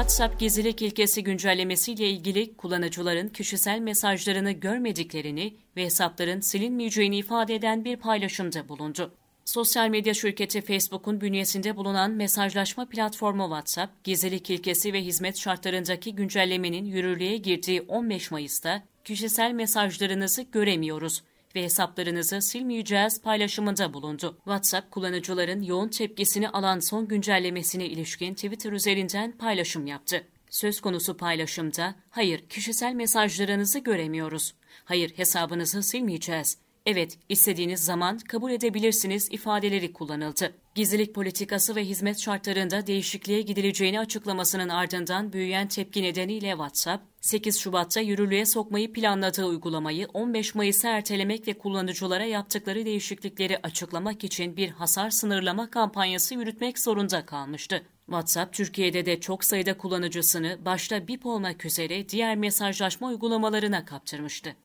WhatsApp gizlilik ilkesi güncellemesiyle ilgili kullanıcıların kişisel mesajlarını görmediklerini ve hesapların silinmeyeceğini ifade eden bir paylaşımda bulundu. Sosyal medya şirketi Facebook'un bünyesinde bulunan mesajlaşma platformu WhatsApp, gizlilik ilkesi ve hizmet şartlarındaki güncellemenin yürürlüğe girdiği 15 Mayıs'ta kişisel mesajlarınızı göremiyoruz ve hesaplarınızı silmeyeceğiz paylaşımında bulundu. WhatsApp kullanıcıların yoğun tepkisini alan son güncellemesine ilişkin Twitter üzerinden paylaşım yaptı. Söz konusu paylaşımda, hayır kişisel mesajlarınızı göremiyoruz. Hayır hesabınızı silmeyeceğiz. Evet, istediğiniz zaman kabul edebilirsiniz ifadeleri kullanıldı. Gizlilik politikası ve hizmet şartlarında değişikliğe gidileceğini açıklamasının ardından büyüyen tepki nedeniyle WhatsApp, 8 Şubat'ta yürürlüğe sokmayı planladığı uygulamayı 15 Mayıs'a ertelemek ve kullanıcılara yaptıkları değişiklikleri açıklamak için bir hasar sınırlama kampanyası yürütmek zorunda kalmıştı. WhatsApp, Türkiye'de de çok sayıda kullanıcısını başta BIP olmak üzere diğer mesajlaşma uygulamalarına kaptırmıştı.